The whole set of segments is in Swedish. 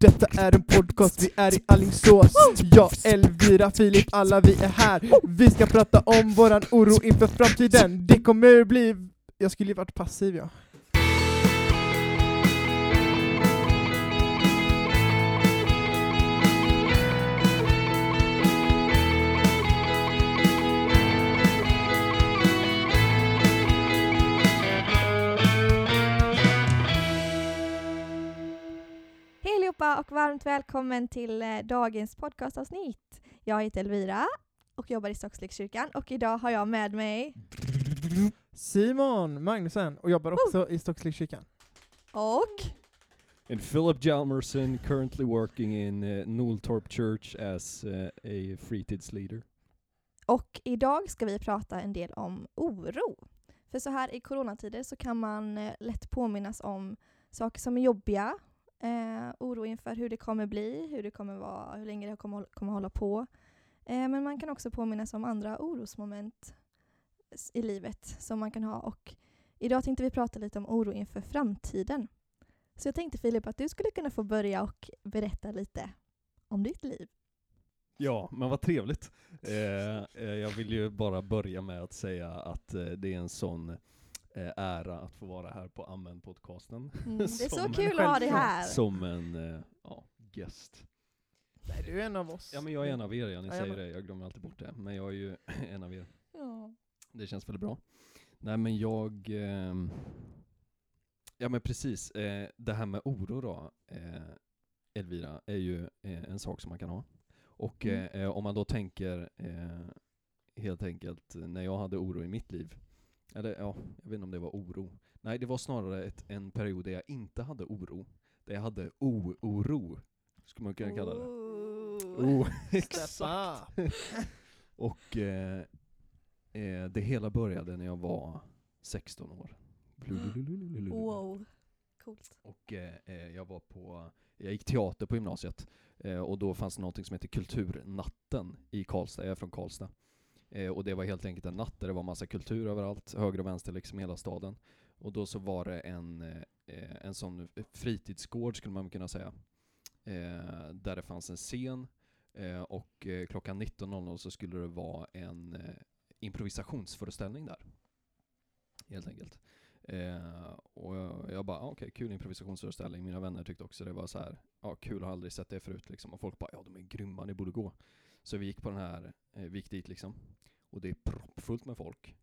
Detta är en podcast, vi är i Alingsås. Jag, Elvira, Filip, alla vi är här. Vi ska prata om våran oro inför framtiden. Det kommer bli... Jag skulle ju varit passiv jag allihopa och varmt välkommen till eh, dagens podcastavsnitt. Jag heter Elvira och jobbar i Stockslykskyrkan och idag har jag med mig Simon Magnusson och jobbar också i Stockslingskyrkan och And Philip Hjalmarsson currently working in uh, Noltorp Church as uh, a fritids leader. och idag ska vi prata en del om oro. För så här i coronatider så kan man eh, lätt påminnas om saker som är jobbiga, eh, oro inför hur det kommer bli, hur det kommer vara, hur länge det kommer, kommer hålla på. Eh, men man kan också påminnas om andra orosmoment i livet som man kan ha. Och idag tänkte vi prata lite om oro inför framtiden. Så jag tänkte Filip att du skulle kunna få börja och berätta lite om ditt liv. Ja, men vad trevligt. Eh, eh, jag vill ju bara börja med att säga att eh, det är en sån eh, ära att få vara här på Amen-podcasten. Mm, det är så kul att ha dig här. Som en eh, ja, gäst. Nej, du är en av oss Ja men jag är en av er, ja, ni säger Jajamän. det, jag glömmer alltid bort det. Men jag är ju en av er. Ja. Det känns väldigt bra. Nej men jag... ehm, ja men precis, eh, det här med oro då, eh, Elvira, är ju eh, en sak som man kan ha. Och Mm. eh, eh, om man då tänker eh, helt enkelt när jag hade oro i mitt liv, eller ja, jag vet inte om det var oro. Nej, det var snarare ett, en period där jag inte hade oro, där jag hade o-oro, skulle man kunna kalla det. Oh, exakt. Och eh, eh, det hela började när jag var 16 år. Wow. Coolt. Och eh, eh, jag var på, jag gick teater på gymnasiet eh, och då fanns det någonting som heter Kulturnatten i Karlstad, jag är från Karlstad. Eh, och det var helt enkelt en natt där det var massa kultur överallt, höger och vänster liksom hela staden. Och då så var det en, eh, eh, en sån fritidsgård skulle man kunna säga. Eh, där det fanns en scen eh, och eh, klockan 19.00 så skulle det vara en eh, improvisationsföreställning där. Helt enkelt. Eh, och jag, jag bara, ah, okej, kul improvisationsföreställning. Mina vänner tyckte också det var så här, ja kul, har aldrig sett det förut liksom. Och folk bara, ja de är grymma, ni borde gå. Så vi gick på den här, eh, vi gick dit liksom. Och det är proppfullt med folk.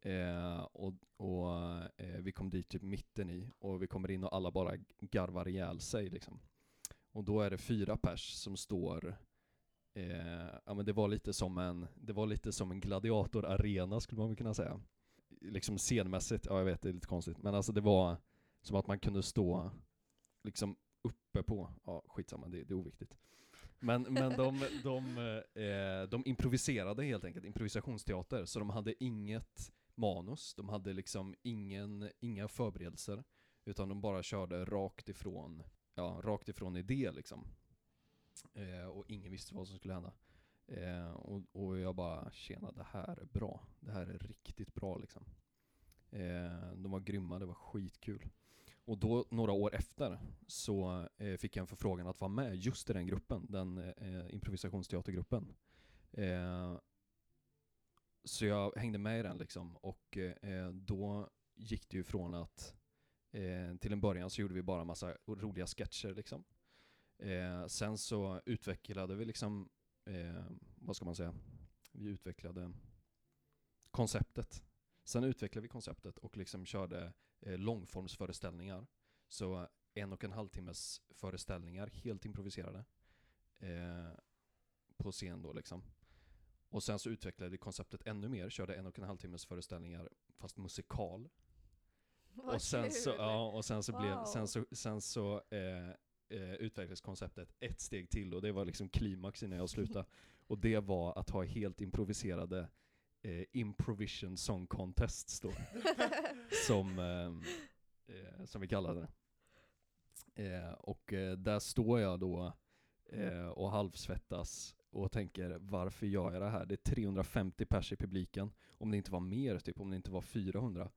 Eh, och och eh, vi kom dit typ mitten i, och vi kommer in och alla bara garvar ihjäl sig liksom. Och då är det fyra pers som står Eh, ja men det var lite som en, det var lite som en gladiatorarena skulle man väl kunna säga. Liksom scenmässigt, ja jag vet det är lite konstigt, men alltså det var som att man kunde stå liksom uppe på, ja skitsamma det, det är oviktigt. Men, men de, de, eh, de improviserade helt enkelt, improvisationsteater, så de hade inget manus, de hade liksom ingen, inga förberedelser, utan de bara körde rakt ifrån, ja rakt ifrån idé liksom. Eh, och ingen visste vad som skulle hända. Eh, och, och jag bara, tjena det här är bra. Det här är riktigt bra liksom. Eh, de var grymma, det var skitkul. Och då, några år efter, så eh, fick jag en förfrågan att vara med just i den gruppen, den eh, improvisationsteatergruppen. Eh, så jag hängde med i den liksom, och eh, då gick det ju från att eh, till en början så gjorde vi bara massa roliga sketcher liksom. Eh, sen så utvecklade vi liksom, eh, vad ska man säga, vi utvecklade konceptet. Sen utvecklade vi konceptet och liksom körde eh, långformsföreställningar. Så en och en halv timmes föreställningar, helt improviserade. Eh, på scen då liksom. Och sen så utvecklade vi konceptet ännu mer, körde en och en halv timmes föreställningar fast musikal. Vad och sen så, kul. ja, och sen så blev, Wow. sen så, sen så eh, eh, utvecklades konceptet ett steg till och det var liksom klimax innan jag slutade. och det var att ha helt improviserade eh, Improvision Song Contests då, som, ehm, eh, som vi kallade det. Eh, och eh, där står jag då eh, och halvsvettas och tänker varför gör jag det här? Det är 350 pers i publiken, om det inte var mer, typ om det inte var 400.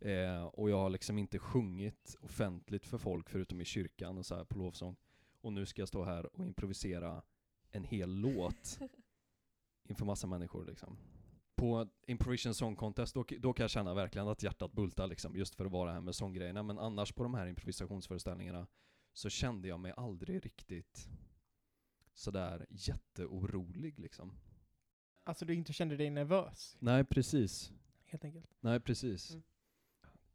Eh, och jag har liksom inte sjungit offentligt för folk förutom i kyrkan och så här på lovsång. och nu ska jag stå här och improvisera en hel låt inför massa människor liksom. På Improvision Song Contest, då, då kan jag känna verkligen att hjärtat bultar liksom, just för att vara här med sånggrejerna. Men annars på de här improvisationsföreställningarna så kände jag mig aldrig riktigt sådär jätteorolig liksom. Alltså du inte kände dig nervös, Nej, precis. helt enkelt. Nej, precis. Mm.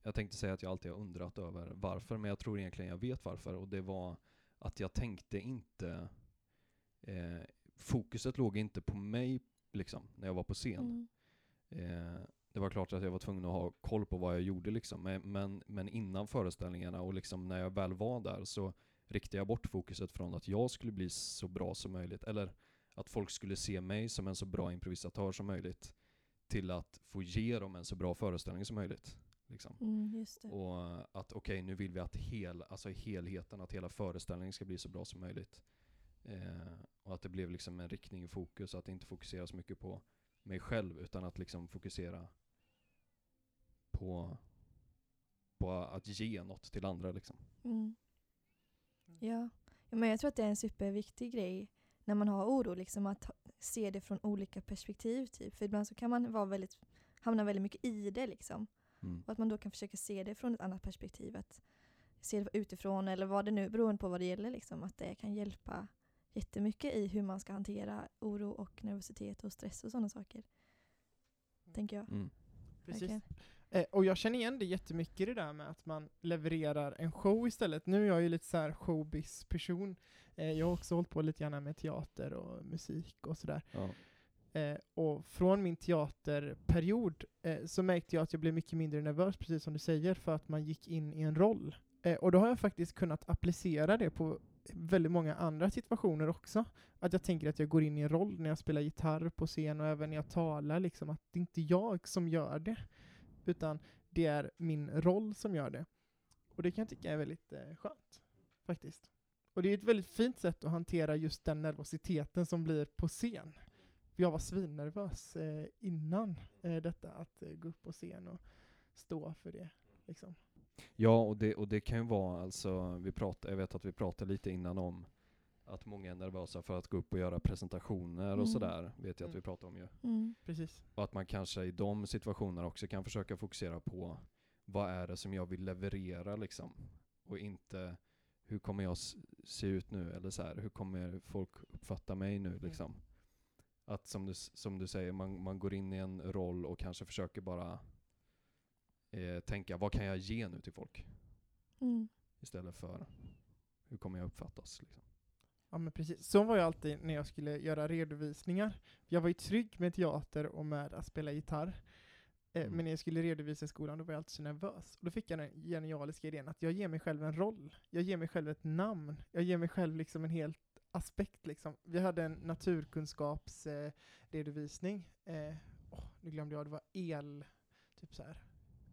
Jag tänkte säga att jag alltid har undrat över varför, men jag tror egentligen jag vet varför. Och det var att jag tänkte inte... Eh, fokuset låg inte på mig, liksom, när jag var på scen. Mm. Eh, det var klart att jag var tvungen att ha koll på vad jag gjorde, liksom. men, men, innan föreställningarna och liksom när jag väl var där så riktade jag bort fokuset från att jag skulle bli så bra som möjligt, eller att folk skulle se mig som en så bra improvisatör som möjligt, till att få ge dem en så bra föreställning som möjligt. Liksom. Mm. Och att okej, nu vill vi att hel, alltså helheten, att hela föreställningen ska bli så bra som möjligt. Eh, och att det blev liksom en riktning i fokus, att inte fokusera så mycket på mig själv, utan att liksom fokusera på, på att ge något till andra liksom. Mm. Ja. ja, men jag tror att det är en superviktig grej när man har oro, liksom att se det från olika perspektiv. Typ. För ibland så kan man vara väldigt, hamna väldigt mycket i det. Liksom. Mm. Och att man då kan försöka se det från ett annat perspektiv. Att se det utifrån eller vad det nu, beroende på vad det gäller. Liksom, att det kan hjälpa jättemycket i hur man ska hantera oro och nervositet och stress och sådana saker. Tänker jag. Mm. Precis. Eh, och jag känner igen det jättemycket det där med att man levererar en show istället. Nu är jag ju lite så här showbiz-person. Eh, jag har också hållit på lite grann med teater och musik och sådär. Ja. Eh, och från min teaterperiod eh, så märkte jag att jag blev mycket mindre nervös, precis som du säger, för att man gick in i en roll. Eh, och då har jag faktiskt kunnat applicera det på väldigt många andra situationer också. Att jag tänker att jag går in i en roll när jag spelar gitarr på scen och även när jag talar, liksom, att det är inte jag som gör det, utan det är min roll som gör det. Och det kan jag tycka är väldigt eh, skönt, faktiskt. Och det är ett väldigt fint sätt att hantera just den nervositeten som blir på scen. För jag var svinnervös eh, innan eh, detta, att eh, gå upp på scen och stå för det. Liksom. Ja, och det, och det kan ju vara alltså, vi pratar, jag vet att vi pratade lite innan om att många är nervösa för att gå upp och göra presentationer Mm. och sådär, vet jag att Mm. vi pratade om ju. Mm. Precis. Och att man kanske i de situationerna också kan försöka fokusera på vad är det som jag vill leverera liksom. Och inte hur kommer jag se ut nu eller så här, hur kommer folk uppfatta mig nu liksom. Att som du, som du säger, man, man går in i en roll och kanske försöker bara eh, tänka vad kan jag ge nu till folk? Mm. Istället för hur kommer jag uppfattas liksom. Ja men precis. Så var jag alltid när jag skulle göra redovisningar. Jag var ju trygg med teater och med att spela gitarr. Eh, Mm. Men när jag skulle redovisa i skolan då var jag alltid så nervös. Och då fick jag den genialiska idén att jag ger mig själv en roll. Jag ger mig själv ett namn. Jag ger mig själv liksom en helt aspekt liksom. Vi hade en naturkunskapsredovisning. Eh, eh, åh, nu glömde jag, det var el, typ så här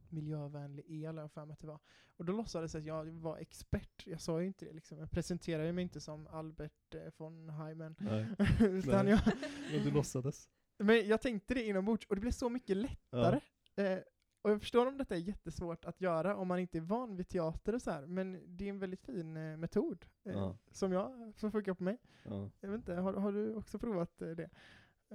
miljövänlig el har jag för mig att det var. Och då låtsades jag att jag var expert. Jag sa ju inte det liksom. Jag presenterade mig inte som Albert eh, von Heimen. Nej, Utan Nej. jag, men du låtsades. men jag tänkte det inombords och det blev så mycket lättare. Eh, och jag förstår om detta är jättesvårt att göra om man inte är van vid teater och så här, men det är en väldigt fin eh, metod eh, Ja. som jag, som funkar på mig. Ja. Jag vet inte, har, har du också provat eh, det?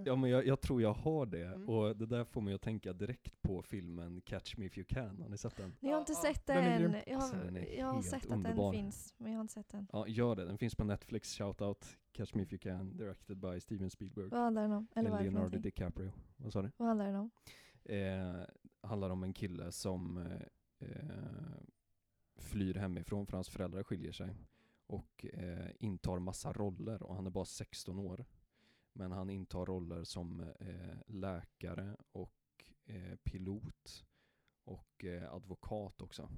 Ja men jag, jag tror jag har det, Mm. och det där får mig att tänka direkt på filmen Catch Me If You Can, har ni sett den? Jag har inte sett den den. Jag har, Alltså, den jag har sett att underbar. den finns, men jag har inte sett den. Ja, gör det, den finns på Netflix, shoutout Catch Me If You Can, directed by Steven Spielberg. Vad handlar den om? Eller Leonardo? DiCaprio. Vad sa du? Vad handlar den om? Eh, handlar om en kille som eh, eh, flyr hemifrån för hans föräldrar skiljer sig och eh, intar massa roller och han är bara 16 år. Men han intar roller som eh, läkare och pilot och advokat också.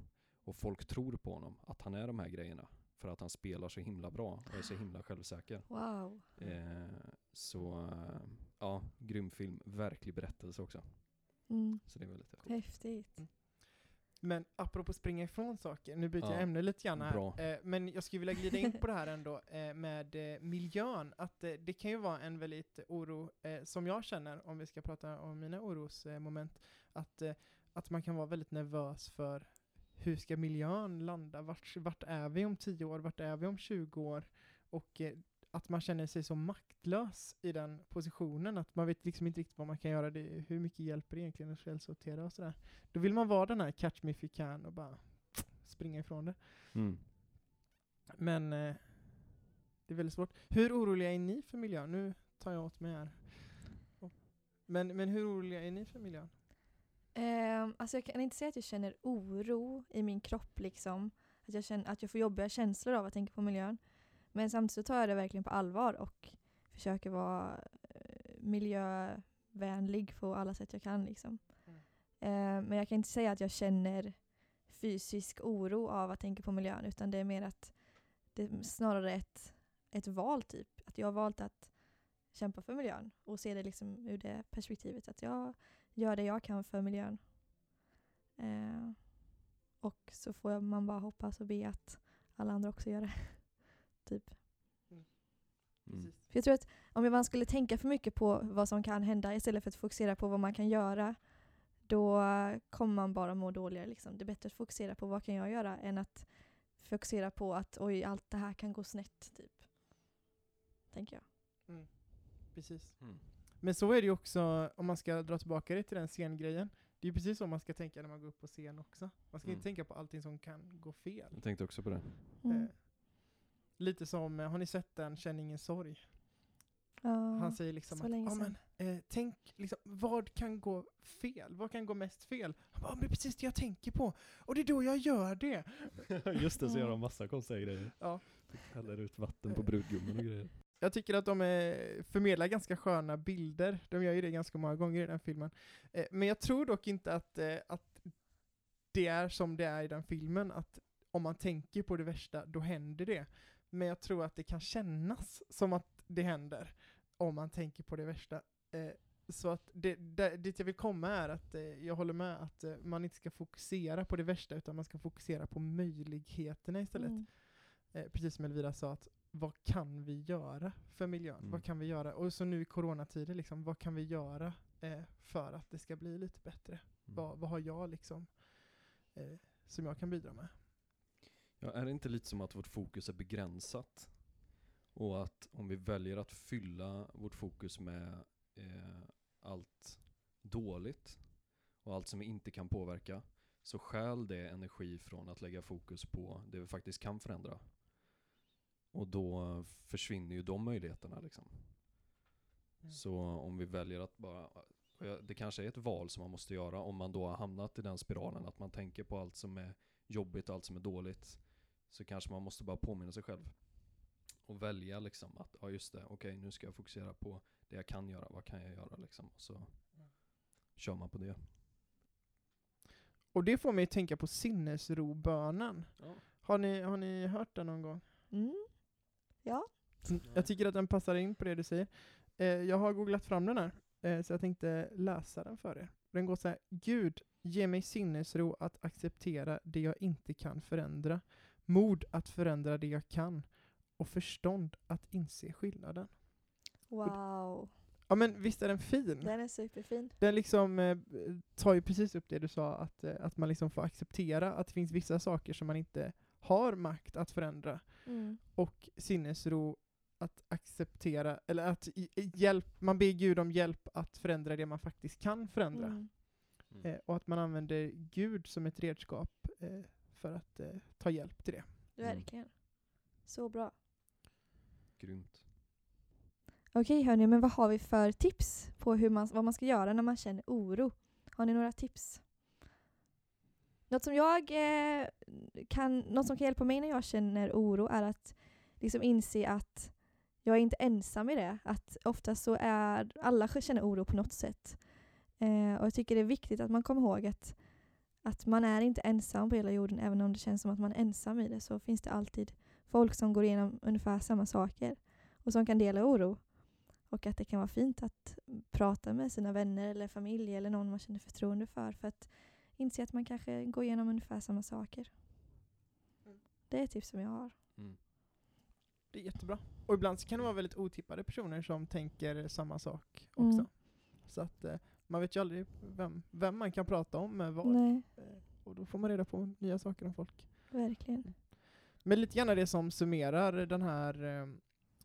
Och folk tror på honom, att han är de här grejerna. För att han spelar så himla bra och är så himla självsäker. Wow. Eh, så ja, grym film. Verklig berättelse också. Mm. Så det är väldigt häftigt. Häftigt. Men apropå springa ifrån saker, nu byter Ja, jag ämne lite grann här. bra. Eh, men jag skulle vilja glida in på det här ändå eh, med eh, miljön. Att det kan ju vara en väldigt oro, som jag känner, om vi ska prata om mina orosmoment, att, att man kan vara väldigt nervös för hur ska miljön landa? Vart, vart är vi om 10 år? Vart är vi om 20 år? och att man känner sig så maktlös i den positionen, att man vet liksom inte riktigt vad man kan göra, det, hur mycket hjälper det egentligen att källsortera och sådär. Då vill man vara den här catch me if you can och bara springa ifrån det. Mm. Men eh, det är väldigt svårt. Hur oroliga är ni för miljön? Nu tar jag åt mig här. Men, men hur oroliga är ni för miljön? Ehm, alltså jag kan inte säga att jag känner oro i min kropp liksom. Att jag, känner, att jag får jobbiga känslor av att tänka på miljön. Men samtidigt så tar jag det verkligen på allvar och försöker vara eh, miljövänlig på alla sätt jag kan. Liksom. Mm. Ehm, men jag kan inte säga att jag känner fysisk oro av att tänka på miljön utan det är mer att det är snarare ett, ett val typ. Att jag har valt att kämpa för miljön och se det liksom ur det perspektivet att jag gör det jag kan för miljön. Eh, och så får man bara hoppas och be att alla andra också gör det. typ. Mm. För jag tror att om man skulle tänka för mycket på vad som kan hända istället för att fokusera på vad man kan göra, då kommer man bara må dåligare. Liksom. Det är bättre att fokusera på vad kan jag göra än att fokusera på att oj, allt det här kan gå snett. Typ. Tänker jag. Mm. Precis. Mm. Men så är det ju också, om man ska dra tillbaka det till den scengrejen, det är ju precis så man ska tänka när man går upp på scen också. Man ska Mm. inte tänka på allting som kan gå fel. Jag tänkte också på det. Mm. Eh, lite som, eh, har ni sett den Känn ingen sorg? Ja. Han säger liksom så att, länge ja, men, eh, tänk, liksom, vad kan gå fel? Vad kan gå mest fel? Han bara, "Ja, men det är precis det jag tänker på, och det är då jag gör det. Just det, så gör de massa konstiga grejer. Ja. Häller ut vatten på brudgummen och grejer. Jag tycker att de eh, förmedlar ganska sköna bilder, de gör ju det ganska många gånger i den filmen. Eh, men jag tror dock inte att, eh, att det är som det är i den filmen, att om man tänker på det värsta, då händer det. Men jag tror att det kan kännas som att det händer, om man tänker på det värsta. Eh, så att det, det, dit jag vill komma är att eh, jag håller med att eh, man inte ska fokusera på det värsta, utan man ska fokusera på möjligheterna istället. Mm. Eh, precis som Elvira sa, att vad kan vi göra för miljön? Mm. Vad kan vi göra? Och så nu i coronatider, liksom, vad kan vi göra eh, för att det ska bli lite bättre? Mm. Vad, vad har jag liksom eh, som jag kan bidra med? Ja, är det inte lite som att vårt fokus är begränsat? Och att om vi väljer att fylla vårt fokus med eh, allt dåligt och allt som vi inte kan påverka så stjäl det energi från att lägga fokus på det vi faktiskt kan förändra. Och då försvinner ju de möjligheterna liksom. Mm. Så om vi väljer att bara, det kanske är ett val som man måste göra om man då har hamnat i den spiralen att man tänker på allt som är jobbigt och allt som är dåligt. Så kanske man måste bara påminna sig själv. Och välja liksom att, ja just det, okej nu ska jag fokusera på det jag kan göra, vad kan jag göra liksom. Och så kör man på det. Och det får mig att tänka på sinnesrobönen. Ja. Har ni, har ni hört den någon gång? Mm. Ja. Jag tycker att den passar in på det du säger. Eh, jag har googlat fram den här, eh, så jag tänkte läsa den för er. Den går så här. Gud, ge mig sinnesro att acceptera det jag inte kan förändra, mod att förändra det jag kan och förstånd att inse skillnaden. Wow. Ja men visst är den fin? Den är superfin. Den liksom eh, tar ju precis upp det du sa, att, eh, att man liksom får acceptera att det finns vissa saker som man inte har makt att förändra. Mm. och sinnesro att acceptera, eller att hjälp, man ber Gud om hjälp att förändra det man faktiskt kan förändra. Mm. Eh, och att man använder Gud som ett redskap eh, för att eh, ta hjälp till det. Mm. Verkligen. Så bra. Grymt. Okej hörni, men vad har vi för tips på hur man, vad man ska göra när man känner oro? Har ni några tips? Något som jag eh, kan, något som kan hjälpa mig när jag känner oro är att liksom inse att jag är inte ensam i det. Att ofta så är alla känner oro på något sätt. Eh, och jag tycker det är viktigt att man kommer ihåg att, att man är inte ensam på hela jorden. Även om det känns som att man är ensam i det så finns det alltid folk som går igenom ungefär samma saker och som kan dela oro. Och att det kan vara fint att prata med sina vänner eller familj eller någon man känner förtroende för för att inse att man kanske går igenom ungefär samma saker. Det är ett tips som jag har. Mm. Det är jättebra. Och ibland så kan det vara väldigt otippade personer som tänker samma sak också. Mm. Så att eh, man vet ju aldrig vem, vem man kan prata om med vad. Nej, Eh, och då får man reda på nya saker om folk. verkligen. Men lite grann det som summerar den här, eh,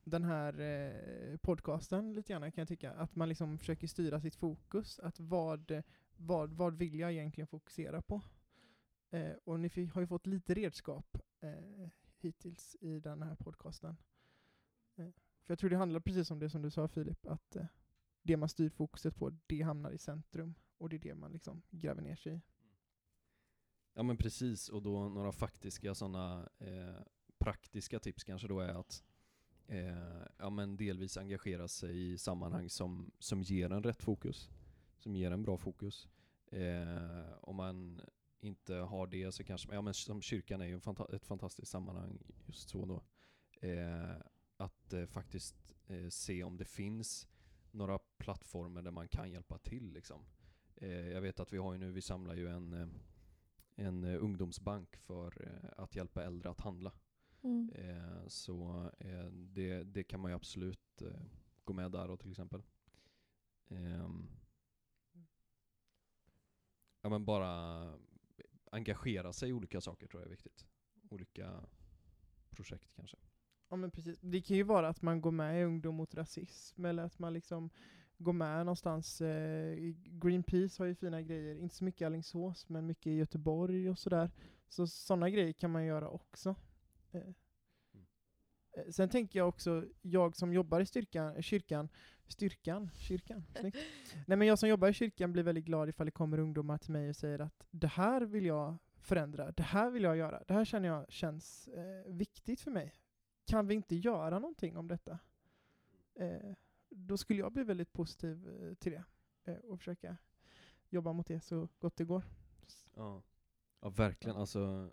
den här eh, podcasten, lite grann kan jag tycka. Att man liksom försöker styra sitt fokus. Att vad, vad, vad vill jag egentligen fokusera på? Och ni har ju fått lite redskap eh, hittills i den här podcasten. För jag tror det handlar precis om det som du sa Filip, att det man styr fokuset på, det hamnar i centrum. Och det är det man liksom gräver ner sig i. Ja men precis, och då några faktiska sådana eh, praktiska tips kanske då är att eh, ja, men delvis engagera sig i sammanhang som, som ger en rätt fokus, som ger en bra fokus. Eh, om man inte har det så kanske, ja men som kyrkan är ju fanta ett fantastiskt sammanhang just så då. Eh, att eh, faktiskt eh, se om det finns några plattformar där man kan hjälpa till liksom. Eh, jag vet att vi har ju nu, vi samlar ju en eh, en eh, ungdomsbank för att hjälpa äldre att handla. Mm. Eh, så eh, det, det kan man ju absolut gå med där då till exempel. Ehm, ja men bara engagera sig i olika saker tror jag är viktigt. Olika projekt kanske. Ja men precis. Det kan ju vara att man går med i Ungdom mot rasism, eller att man liksom går med någonstans. Eh, Greenpeace har ju fina grejer, inte så mycket i Alingsås, men mycket i Göteborg och sådär. Så sådana grejer kan man göra också. Eh. Eh, Sen tänker jag också, jag som jobbar i styrkan, kyrkan, styrkan, kyrkan, snyggt. Nej men jag som jobbar i kyrkan blir väldigt glad ifall det kommer ungdomar till mig och säger att det här vill jag förändra, det här vill jag göra, det här känner jag känns eh, viktigt för mig kan vi inte göra någonting om detta? Eh, då skulle jag bli väldigt positiv eh, till det eh, och försöka jobba mot det så gott det går. Ja, ja verkligen. Alltså,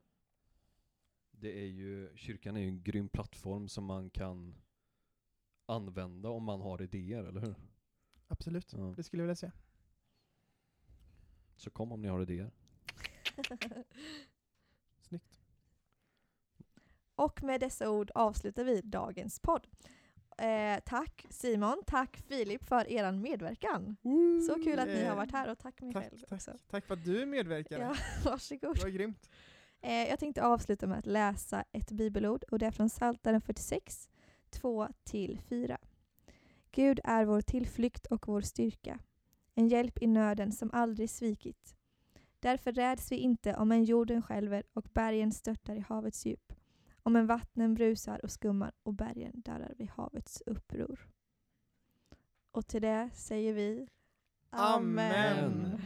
det är ju, kyrkan är ju en grym plattform som man kan använda om man har idéer, eller hur? Absolut, Ja. det skulle jag vilja säga. Så kom om ni har idéer. Snyggt. Och med dessa ord avslutar vi dagens podd. Eh, tack Simon, tack Filip för er medverkan. Så kul att ni har varit här och tack mig Tack, också. tack för att du medverkade. Ja, varsågod. Det var grymt. Eh, jag tänkte avsluta med att läsa ett bibelord och det är från Psaltaren 46, 2-4. Gud är vår tillflykt och vår styrka, en hjälp i nöden som aldrig svikit. Därför räds vi inte om en jorden skälver och bergen störtar i havets djup, om en vattnen brusar och skummar och bergen darrar vid havets uppror. Och till det säger vi Amen. Amen.